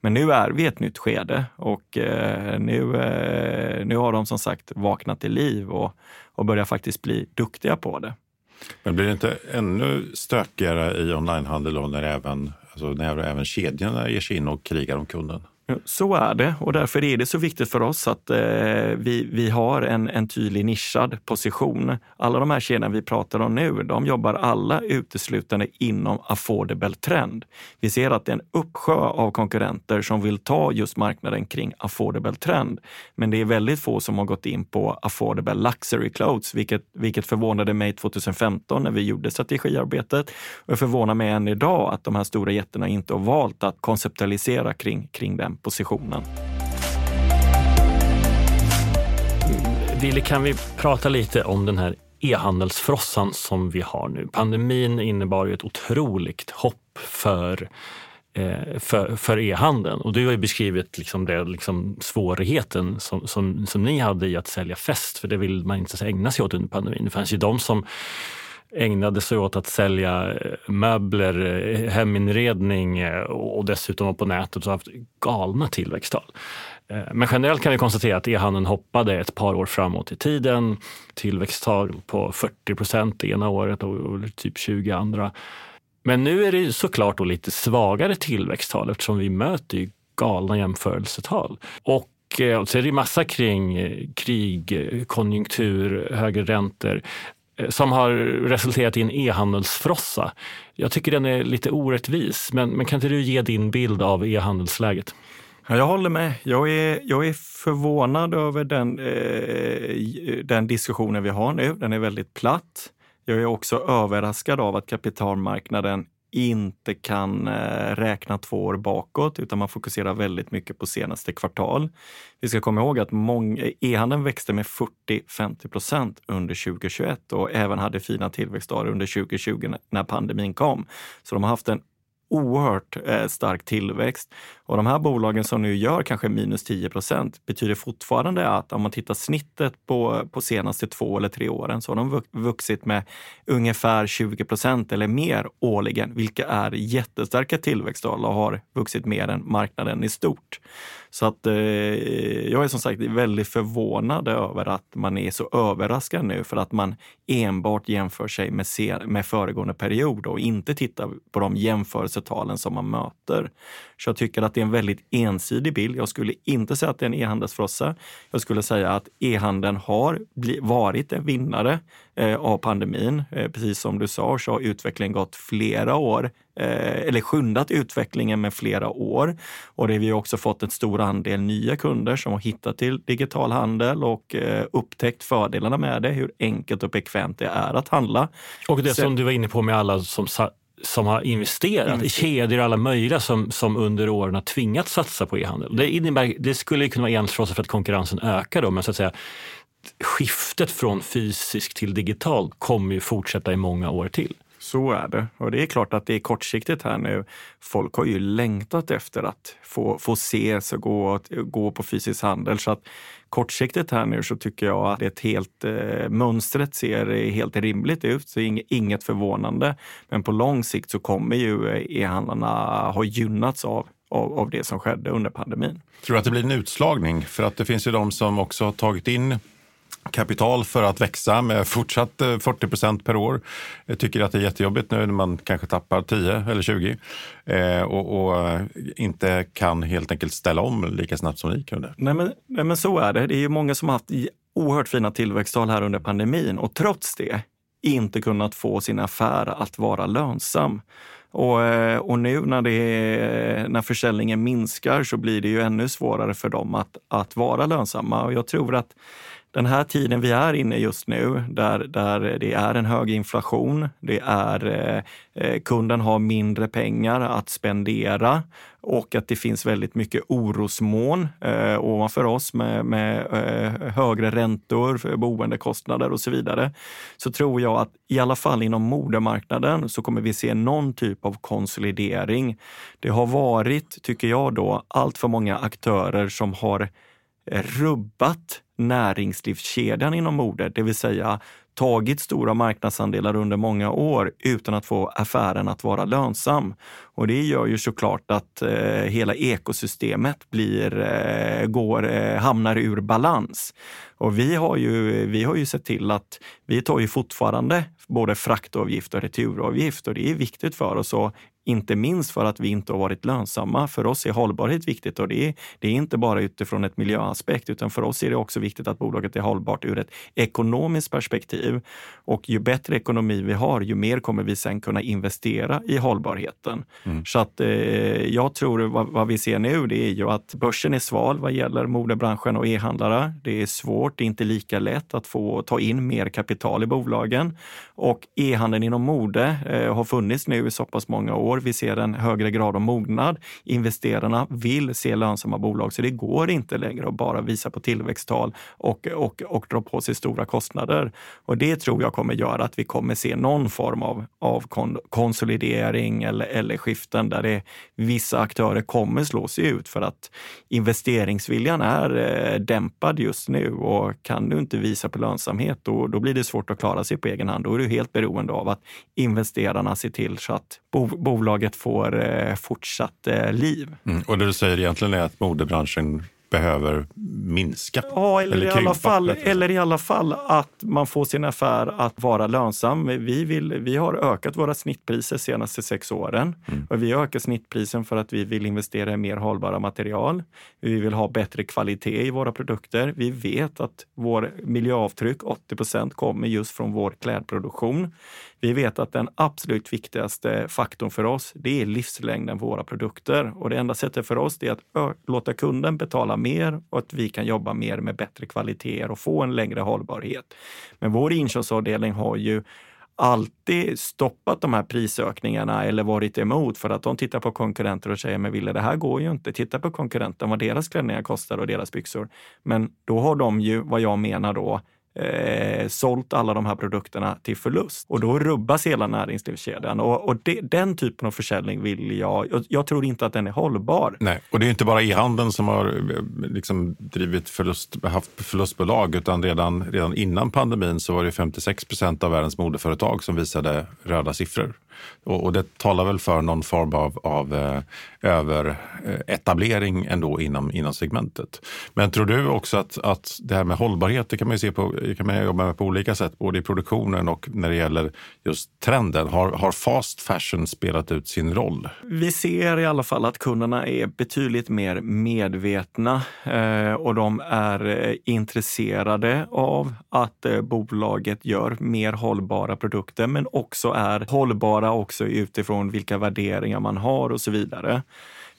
Men nu är vi i ett nytt skede och eh, nu, eh, nu har de som sagt vaknat till liv och, och börjar faktiskt bli duktiga på det. Men blir det inte ännu stökigare i onlinehandel då när även, alltså när även kedjorna ger sig in och krigar om kunden? Så är det och därför är det så viktigt för oss att eh, vi, vi har en, en tydlig nischad position. Alla de här kedjorna vi pratar om nu, de jobbar alla uteslutande inom affordable trend. Vi ser att det är en uppsjö av konkurrenter som vill ta just marknaden kring affordable trend. Men det är väldigt få som har gått in på affordable luxury clothes, vilket, vilket förvånade mig 2015 när vi gjorde strategiarbetet. Och förvånar mig än idag att de här stora jättarna inte har valt att konceptualisera kring, kring den positionen. Wille, kan vi prata lite om den här e-handelsfrossan som vi har nu? Pandemin innebar ju ett otroligt hopp för eh, för, för e-handeln. Och du har ju beskrivit liksom det, liksom svårigheten som, som, som ni hade i att sälja fest, för det vill man inte ägna sig åt under pandemin. Det fanns ju de som ägnade sig åt att sälja eh, möbler, eh, heminredning eh, och dessutom på nätet och haft galna tillväxttal. Men generellt kan vi konstatera att e-handeln hoppade ett par år framåt i tiden. Tillväxttal på 40 procent ena året och typ 20 andra. Men nu är det såklart då lite svagare tillväxttal eftersom vi möter galna jämförelsetal. Och så är det massa kring krig, konjunktur, högre räntor. Som har resulterat i en e-handelsfrossa. Jag tycker den är lite orättvis, men, men kan inte du ge din bild av e-handelsläget? Jag håller med. Jag är, jag är förvånad över den, eh, den diskussionen vi har nu. Den är väldigt platt. Jag är också överraskad av att kapitalmarknaden inte kan eh, räkna två år bakåt utan man fokuserar väldigt mycket på senaste kvartal. Vi ska komma ihåg att e-handeln växte med 40-50 procent under 2021 och även hade fina tillväxtdagar under 2020 när pandemin kom. Så de har haft en oerhört eh, stark tillväxt. Och de här bolagen som nu gör kanske minus 10 procent betyder fortfarande att om man tittar snittet på, på senaste två eller tre åren så har de vuxit med ungefär 20 procent eller mer årligen, vilka är jättestarka tillväxttal och har vuxit mer än marknaden i stort. Så att eh, jag är som sagt väldigt förvånad över att man är så överraskad nu för att man enbart jämför sig med, med föregående period och inte tittar på de jämförelsetalen som man möter. Så jag tycker att det är en väldigt ensidig bild. Jag skulle inte säga att det är en e-handelsfrossa. Jag skulle säga att e-handeln har varit en vinnare av pandemin. Eh, precis som du sa så har utvecklingen gått flera år eh, eller skyndat utvecklingen med flera år. Och det vi har också fått en stor andel nya kunder som har hittat till digital handel och eh, upptäckt fördelarna med det, hur enkelt och bekvämt det är att handla. Och det Sen, som du var inne på med alla som som har investerat mm. i kedjor alla möjliga som, som under åren har tvingats satsa på e-handel. Det, innebär, det skulle kunna vara enstråsigt för att konkurrensen ökar då, men så att säga, skiftet från fysisk till digitalt kommer ju fortsätta i många år till. Så är det. Och det är klart att det är kortsiktigt här nu. Folk har ju längtat efter att få, få ses och gå, gå på fysisk handel. Så att kortsiktigt här nu så tycker jag att ett helt, eh, mönstret ser helt rimligt ut, så inget förvånande. Men på lång sikt så kommer ju e-handlarna ha gynnats av av, av det som skedde under pandemin. Tror du att det blir en utslagning? För att det finns ju de som också har tagit in kapital för att växa med fortsatt eh, 40 procent per år. Jag tycker att det är jättejobbigt nu när man kanske tappar 10 eller 20 eh, och, och, eh, inte kan helt enkelt ställa om lika snabbt som ni kunde. Nej men, nej men så är det. Det är ju många som har haft oerhört fina tillväxttal här under pandemin och trots det inte kunnat få sin affär att vara lönsam. Och, eh, och nu när, det, när försäljningen minskar så blir det ju ännu svårare för dem att, att vara lönsamma. Och jag tror att den här tiden vi är inne just nu, där, där det är en hög inflation, det är eh, eh, kunden har mindre pengar att spendera och att det finns väldigt mycket orosmoln eh, ovanför oss med, med eh, högre räntor, för boendekostnader och så vidare. Så tror jag att i alla fall inom modemarknaden så kommer vi se någon typ av konsolidering. Det har varit, tycker jag då, allt för många aktörer som har rubbat näringslivskedjan inom modet, det vill säga tagit stora marknadsandelar under många år utan att få affären att vara lönsam. Och det gör ju såklart att eh, hela ekosystemet blir, eh, går, eh, hamnar ur balans. Och vi har, ju, vi har ju sett till att vi tar ju fortfarande både fraktavgift och returavgift och det är viktigt för oss att inte minst för att vi inte har varit lönsamma. För oss är hållbarhet viktigt och det är, det är inte bara utifrån ett miljöaspekt utan för oss är det också viktigt att bolaget är hållbart ur ett ekonomiskt perspektiv. Och ju bättre ekonomi vi har, ju mer kommer vi sen kunna investera i hållbarheten. Mm. Så att eh, jag tror vad, vad, vi ser nu, det är ju att börsen är sval vad gäller modebranschen och e-handlare. Det är svårt, det är inte lika lätt att få ta in mer kapital i bolagen. Och e-handeln inom mode eh, har funnits nu i så pass många år. Vi ser en högre grad av mognad. Investerarna vill se lönsamma bolag, så det går inte längre att bara visa på tillväxttal och, och, och dra på sig stora kostnader. Och det tror jag kommer göra att vi kommer se någon form av, av konsolidering eller, eller skiften där det, vissa aktörer kommer slå sig ut för att investeringsviljan är eh, dämpad just nu och kan du inte visa på lönsamhet, då, då blir det svårt att klara sig på egen hand. Då är du helt beroende av att investerarna ser till så att bo, bolaget får eh, fortsatt eh, liv. Mm. Och det du säger egentligen är att modebranschen behöver minska? Ja, eller, eller, i alla fall, eller i alla fall att man får sin affär att vara lönsam. Vi, vill, vi har ökat våra snittpriser de senaste sex åren. Mm. Och vi ökar snittprisen för att vi vill investera i mer hållbara material. Vi vill ha bättre kvalitet i våra produkter. Vi vet att vår miljöavtryck, 80 procent, kommer just från vår klädproduktion. Vi vet att den absolut viktigaste faktorn för oss, det är livslängden på våra produkter. Och det enda sättet för oss är att låta kunden betala mer och att vi kan jobba mer med bättre kvaliteter och få en längre hållbarhet. Men vår inköpsavdelning har ju alltid stoppat de här prisökningarna eller varit emot för att de tittar på konkurrenter och säger, men Ville, det här går ju inte. Titta på konkurrenten, vad deras klänningar kostar och deras byxor. Men då har de ju, vad jag menar då, eh, sålt alla de här produkterna till förlust. Och då rubbas hela näringslivskedjan. Och, och det, den typen av försäljning vill jag, jag... Jag tror inte att den är hållbar. Nej, och det är inte bara e-handeln som har eh, liksom drivit förlust, haft förlustbolag, utan redan, redan innan pandemin så var det 56 procent av världens modeföretag som visade röda siffror. Och, och, det talar väl för någon form av, av eh, överetablering eh, ändå inom, inom segmentet. Men tror du också att, att det här med hållbarhet, det kan man ju se på, kan man jobba med på olika sätt, både i produktionen och när det gäller just trenden. Har, har fast fashion spelat ut sin roll? Vi ser i alla fall att kunderna är betydligt mer medvetna eh, och de är eh, intresserade av att eh, bolaget gör mer hållbara produkter, men också är hållbara också utifrån vilka värderingar man har och så vidare.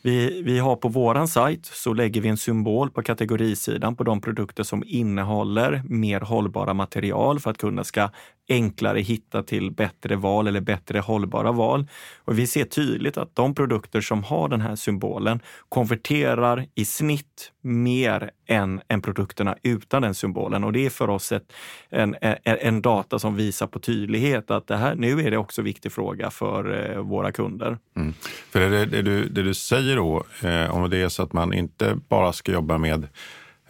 Vi, vi har på våran sajt så lägger vi en symbol på kategorisidan på de produkter som innehåller mer hållbara material för att kunden ska enklare hitta till bättre val eller bättre hållbara val. Och vi ser tydligt att de produkter som har den här symbolen konverterar i snitt mer än, än produkterna utan den symbolen. Och det är för oss ett, en, en, en data som visar på tydlighet att det här, nu är det också en viktig fråga för eh, våra kunder. Mm. För det, det, du, det du säger då, eh, om det är så att man inte bara ska jobba med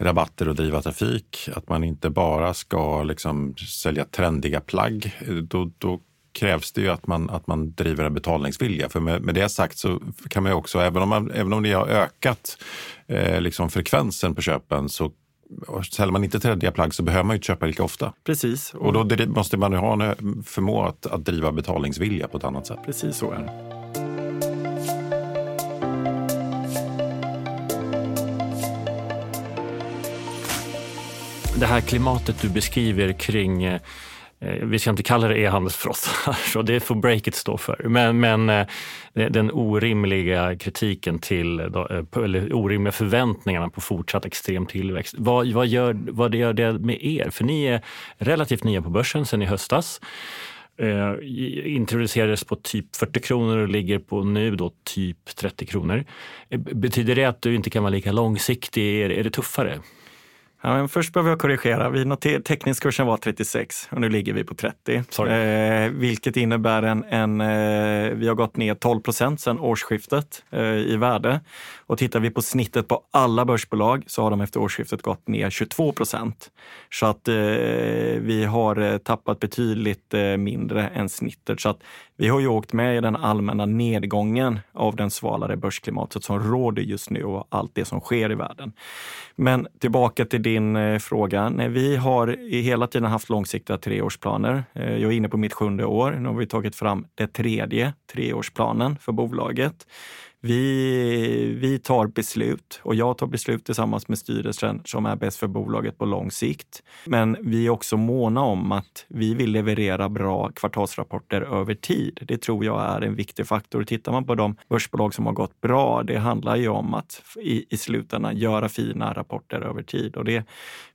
rabatter och driva trafik, att man inte bara ska liksom sälja trendiga plagg, då, då krävs det ju att man, att man driver en betalningsvilja. För med, med det sagt så kan man ju också, även om, man, även om ni har ökat eh, liksom frekvensen på köpen, så säljer man inte trendiga plagg så behöver man ju inte köpa lika ofta. Precis. Och då måste man ju ha en förmåga att, att driva betalningsvilja på ett annat sätt. Precis så är det. Det här klimatet du beskriver kring eh, eh, vi ska inte kalla det e-handelsfrossar, så det får breaket stå för. Men, men eh, den orimliga kritiken till, eller orimliga förväntningarna på fortsatt extrem tillväxt. Vad, vad, gör, vad gör det med er? För ni är relativt nya på börsen sen i höstas. Eh, introducerades på typ 40 kronor och ligger på nu då typ 30 kronor. Betyder det att du inte kan vara lika långsiktig? Är, är det tuffare? Ja, men först behöver jag korrigera. Vi noter, teckningskursen var 36 och nu ligger vi på 30. Eh, vilket innebär en, en eh, vi har gått ner 12 procent sedan årsskiftet eh, i värde. Och tittar vi på snittet på alla börsbolag så har de efter årsskiftet gått ner 22 procent. Så att eh, vi har eh, tappat betydligt eh, mindre än snittet. Så att vi har ju åkt med i den allmänna nedgången av den svalare börsklimatet som råder just nu och allt det som sker i världen. Men tillbaka till din eh, fråga. Nej, vi har hela tiden haft långsiktiga treårsplaner. Eh, jag är inne på mitt sjunde år. Nu har vi tagit fram det tredje treårsplanen för bolaget. Vi, vi tar beslut och jag tar beslut tillsammans med styrelsen som är bäst för bolaget på lång sikt. Men vi är också måna om att vi vill leverera bra kvartalsrapporter över tid. Det tror jag är en viktig faktor. Tittar man på de börsbolag som har gått bra, det handlar ju om att i, i slutändan göra fina rapporter över tid. Och det,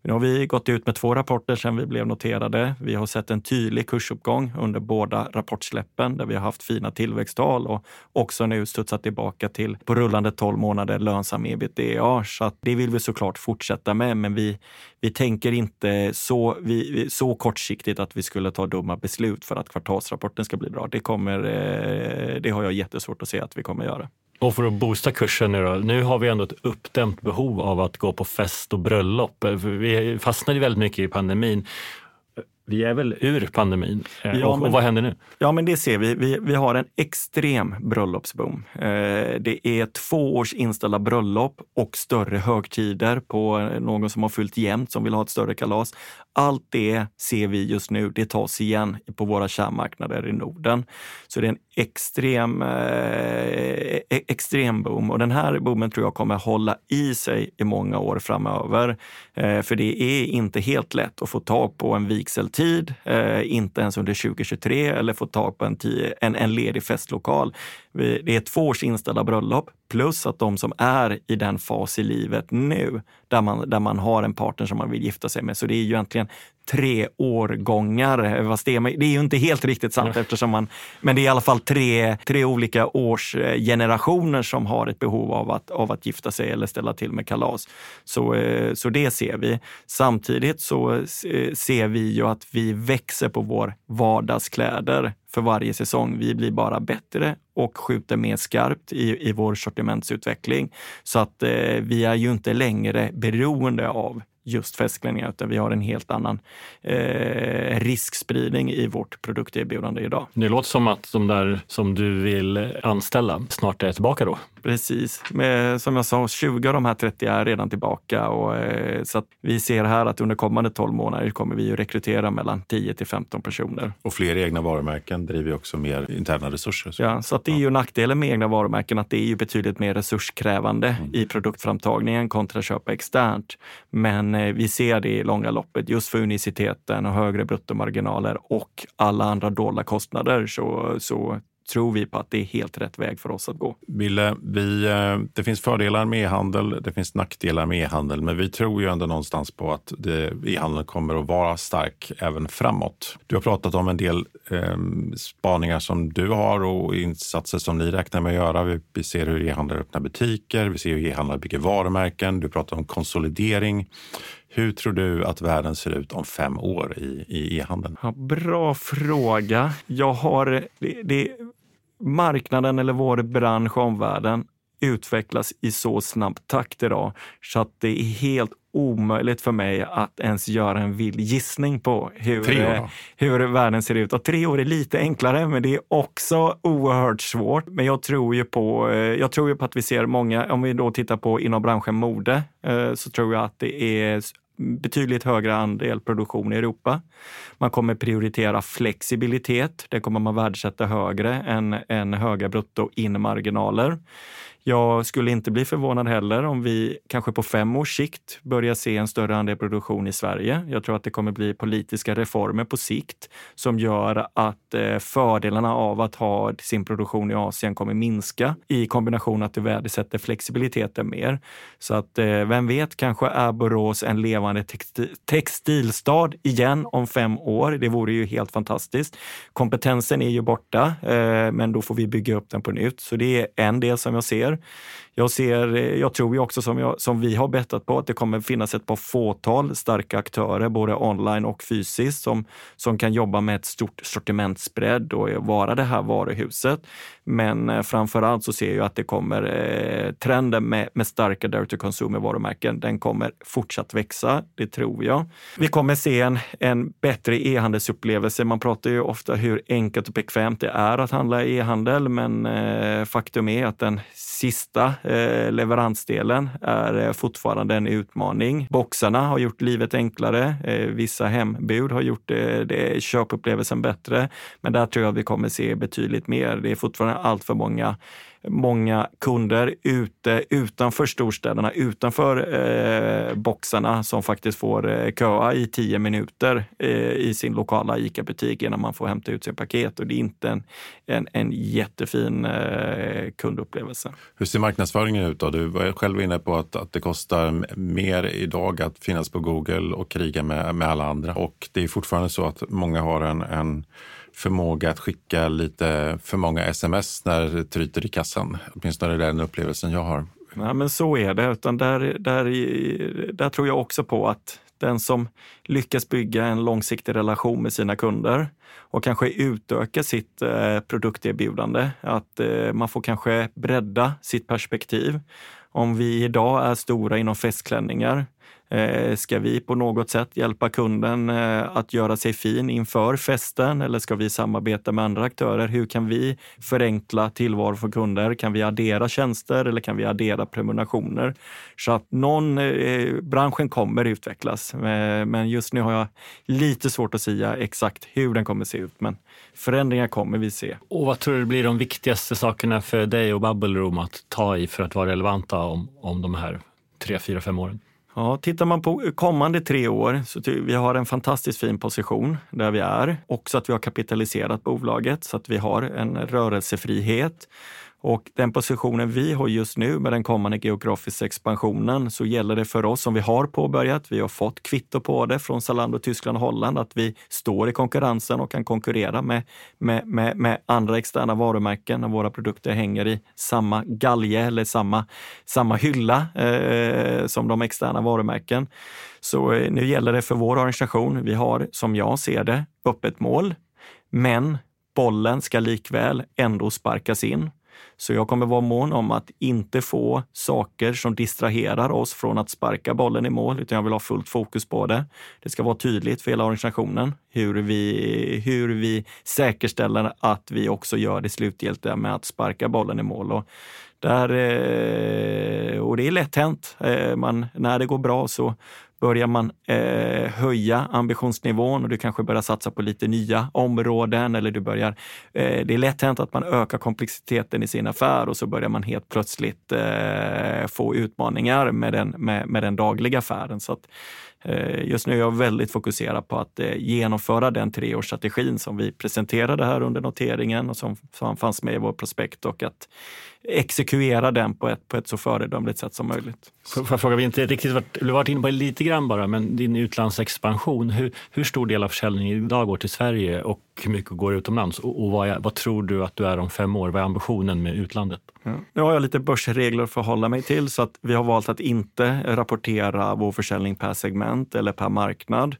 nu har vi gått ut med två rapporter sedan vi blev noterade. Vi har sett en tydlig kursuppgång under båda rapportsläppen där vi har haft fina tillväxttal och också nu studsat tillbaka till på rullande 12 månader lönsam ebitda. Så att det vill vi såklart fortsätta med, men vi, vi tänker inte så, vi, så kortsiktigt att vi skulle ta dumma beslut för att kvartalsrapporten ska bli bra. Det, kommer, eh, det har jag jättesvårt att se att vi kommer göra. Och för att boosta kursen nu då, nu har vi ändå ett uppdämt behov av att gå på fest och bröllop. Eh, vi fastnade väldigt mycket i pandemin vi är väl ur pandemin. Ja, och, men, och, vad händer nu? Ja, men det ser vi. Vi, vi har en extrem bröllopsboom. Eh, det är två års inställda bröllop och större högtider på någon som har fyllt jämnt som vill ha ett större kalas. Allt det ser vi just nu. Det tas igen på våra kärnmarknader i Norden. Så det är en extrem, eh, e-, extrem boom och den här boomen tror jag kommer hålla i sig i många år framöver. Eh, för det är inte helt lätt att få tag på en vigseltid, eh, inte ens under 2023 eller få tag på en, en, en ledig festlokal. Det är två års inställda bröllop plus att de som är i den fas i livet nu där man, där man har en partner som man vill gifta sig med. Så det är ju egentligen tre årgångar. Fast det, är, det är ju inte helt riktigt sant mm. eftersom man, men det är i alla fall tre, tre olika årsgenerationer som har ett behov av att, av att gifta sig eller ställa till med kalas. Så, eh, så det ser vi. Samtidigt så eh, ser vi ju att vi växer på vår vardagskläder för varje säsong. Vi blir bara bättre och skjuter mer skarpt i, i vår sortimentsutveckling. Så att eh, vi är ju inte längre beroende av just festklänningar, utan vi har en helt annan eh, riskspridning i vårt produkterbjudande idag. Det låter som att de där som du vill anställa snart är tillbaka då? Precis. Med, som jag sa, 20 av de här 30 är redan tillbaka. Och, eh, så vi ser här att under kommande 12 månader kommer vi att rekrytera mellan 10 till 15 personer. Och fler egna varumärken driver också mer interna resurser. Så. Ja, så att det är ju nackdelen med egna varumärken, att det är ju betydligt mer resurskrävande mm. i produktframtagningen kontra att köpa externt. Men Eh, vi ser det i långa loppet, just för uniciteten och högre bruttomarginaler och alla andra dolda kostnader så, så tror vi på att det är helt rätt väg för oss att gå. Ville, vi, eh, det finns fördelar med e-handel, det finns nackdelar med e-handel, men vi tror ju ändå någonstans på att e-handeln kommer att vara stark även framåt. Du har pratat om en del eh, spaningar som du har och insatser som ni räknar med att göra. Vi, vi ser hur e-handlare öppnar butiker, vi ser hur e-handlare bygger varumärken. Du pratar om konsolidering. Hur tror du att världen ser ut om fem år i e-handeln? Ja, bra fråga. Jag har, det, det, marknaden eller vår bransch och omvärlden utvecklas i så snabb takt idag så att det är helt omöjligt för mig att ens göra en vild gissning på hur, eh, hur världen ser ut. Och tre år är lite enklare, men det är också oerhört svårt. Men jag tror ju på, eh, jag tror ju på att vi ser många, om vi då tittar på inom branschen mode, eh, så tror jag att det är betydligt högre andel produktion i Europa. Man kommer prioritera flexibilitet. Det kommer man värdesätta högre än, än höga bruttoinmarginaler. Jag skulle inte bli förvånad heller om vi kanske på fem års sikt börjar se en större andel produktion i Sverige. Jag tror att det kommer bli politiska reformer på sikt som gör att eh, fördelarna av att ha sin produktion i Asien kommer minska i kombination att du värdesätter flexibiliteten mer. Så att eh, vem vet, kanske är Borås en levande textilstad igen om fem år. Det vore ju helt fantastiskt. Kompetensen är ju borta, eh, men då får vi bygga upp den på nytt. Så det är en del som jag ser. Jag, ser, jag tror ju också som, jag, som vi har bettat på att det kommer finnas ett par fåtal starka aktörer, både online och fysiskt, som, som kan jobba med ett stort sortimentsbredd och vara det här varuhuset. Men eh, framförallt framför allt så ser jag att det kommer eh, trenden med, med starka direct to consumer varumärken. Den kommer fortsatt växa, det tror jag. Vi kommer se en, en bättre e-handelsupplevelse. Man pratar ju ofta hur enkelt och bekvämt det är att handla e-handel, men eh, faktum är att den sista eh, leveransdelen är eh, fortfarande en utmaning. Boxarna har gjort livet enklare. Eh, vissa hembud har gjort det, det, köpupplevelsen bättre. Men där tror jag vi kommer se betydligt mer. Det är fortfarande allt för många många kunder ute utanför storstäderna, utanför eh, boxarna som faktiskt får eh, köa i tio minuter eh, i sin lokala ICA-butik innan man får hämta ut sin paket. Och det är inte en, en, en jättefin eh, kundupplevelse. Hur ser marknadsföringen ut? Då? Du var själv inne på att, att det kostar mer idag att finnas på Google och kriga med, med alla andra. Och det är fortfarande så att många har en, en förmåga att skicka lite för många sms när det tryter i kassan. Åtminstone är det den upplevelsen jag har. Nej, men så är det. Utan där, där, där tror jag också på att den som lyckas bygga en långsiktig relation med sina kunder och kanske utöka sitt eh, produkterbjudande, att eh, man får kanske bredda sitt perspektiv. Om vi idag är stora inom festklänningar Eh, ska vi på något sätt hjälpa kunden eh, att göra sig fin inför festen eller ska vi samarbeta med andra aktörer? Hur kan vi förenkla tillvaro för kunder? Kan vi addera tjänster eller kan vi addera prenumerationer? Så att någon, eh, branschen kommer utvecklas, eh, men just nu har jag lite svårt att säga exakt hur den kommer se ut. Men förändringar kommer vi se. Och vad tror du blir de viktigaste sakerna för dig och Bubble Room att ta i för att vara relevanta om, om de här tre, fyra, fem åren? Ja, tittar man på kommande tre år så vi har en fantastiskt fin position där vi är. Också att vi har kapitaliserat bolaget så att vi har en rörelsefrihet. Och den positionen vi har just nu med den kommande geografiska expansionen så gäller det för oss som vi har påbörjat. Vi har fått kvitto på det från Zalando, Tyskland och Holland att vi står i konkurrensen och kan konkurrera med, med, med, med andra externa varumärken när våra produkter hänger i samma galge eller samma, samma hylla eh, som de externa varumärken. Så eh, nu gäller det för vår organisation. Vi har, som jag ser det, öppet mål, men bollen ska likväl ändå sparkas in. Så jag kommer vara mån om att inte få saker som distraherar oss från att sparka bollen i mål, utan jag vill ha fullt fokus på det. Det ska vara tydligt för hela organisationen hur vi, hur vi säkerställer att vi också gör det slutgiltiga med att sparka bollen i mål. Och där, eh, och det är lätt hänt. Eh, man, när det går bra så börjar man eh, höja ambitionsnivån och du kanske börjar satsa på lite nya områden eller du börjar, eh, det är lätt hänt att man ökar komplexiteten i sin affär och så börjar man helt plötsligt eh, få utmaningar med den, med, med den dagliga affären. Så att, eh, Just nu är jag väldigt fokuserad på att eh, genomföra den treårsstrategin som vi presenterade här under noteringen och som, som fanns med i vår prospekt och att exekvera den på ett, på ett så föredömligt sätt som möjligt. Får jag fråga, vi inte riktigt varit, du varit inne på det lite grann bara, men din utlandsexpansion, hur, hur stor del av försäljningen idag går till Sverige och hur mycket går utomlands? Och, och vad, är, vad, tror du att du är om fem år? Vad är ambitionen med utlandet? Ja. Nu har jag lite börsregler att förhålla mig till så att vi har valt att inte rapportera vår försäljning per segment eller per marknad.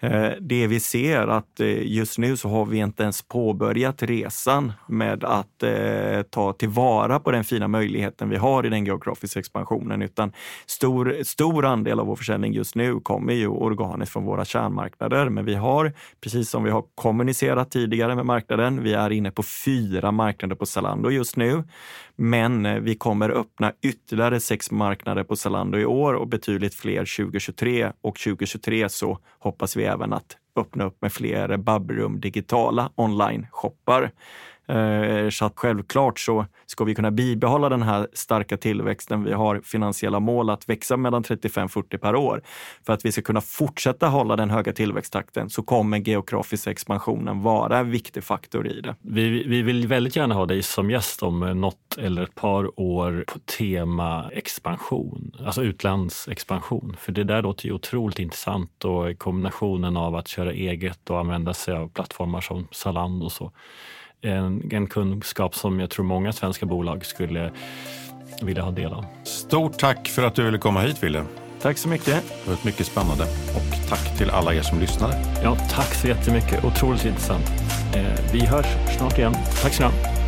Eh, det vi ser att eh, just nu så har vi inte ens påbörjat resan med att eh, ta tillvara på den fina möjligheten vi har i den geografiska expansionen, utan stor, stor andel av vår försäljning just nu kommer ju organiskt från våra kärnmarknader. Men vi har, precis som vi har kommunicerat tidigare med marknaden, vi är inne på fyra marknader på Zalando just nu. Men eh, vi kommer öppna ytterligare sex marknader på Zalando i år och betydligt fler 2023. Och 2023 så hoppas vi även att öppna upp med fler Babrum digitala online-shoppar. Eh, så att självklart så ska vi kunna bibehålla den här starka tillväxten. Vi har finansiella mål att växa mellan 35-40 per år. För att vi ska kunna fortsätta hålla den höga tillväxttakten så kommer geografisk expansionen vara en viktig faktor i det. Vi, vi vill väldigt gärna ha dig som gäst om eh, något eller ett par år på tema expansion, alltså utlandsexpansion. För det där låter ju otroligt intressant och kombinationen av att köra eget och använda sig av plattformar som Zalando och så en, en kunskap som jag tror många svenska bolag skulle vilja ha del av. Stort tack för att du ville komma hit, Wille. Tack så mycket. Det var mycket spännande. Och tack till alla er som lyssnade. Ja, tack så jättemycket. Otroligt intressant. Eh, vi hörs snart igen. Tack så mycket.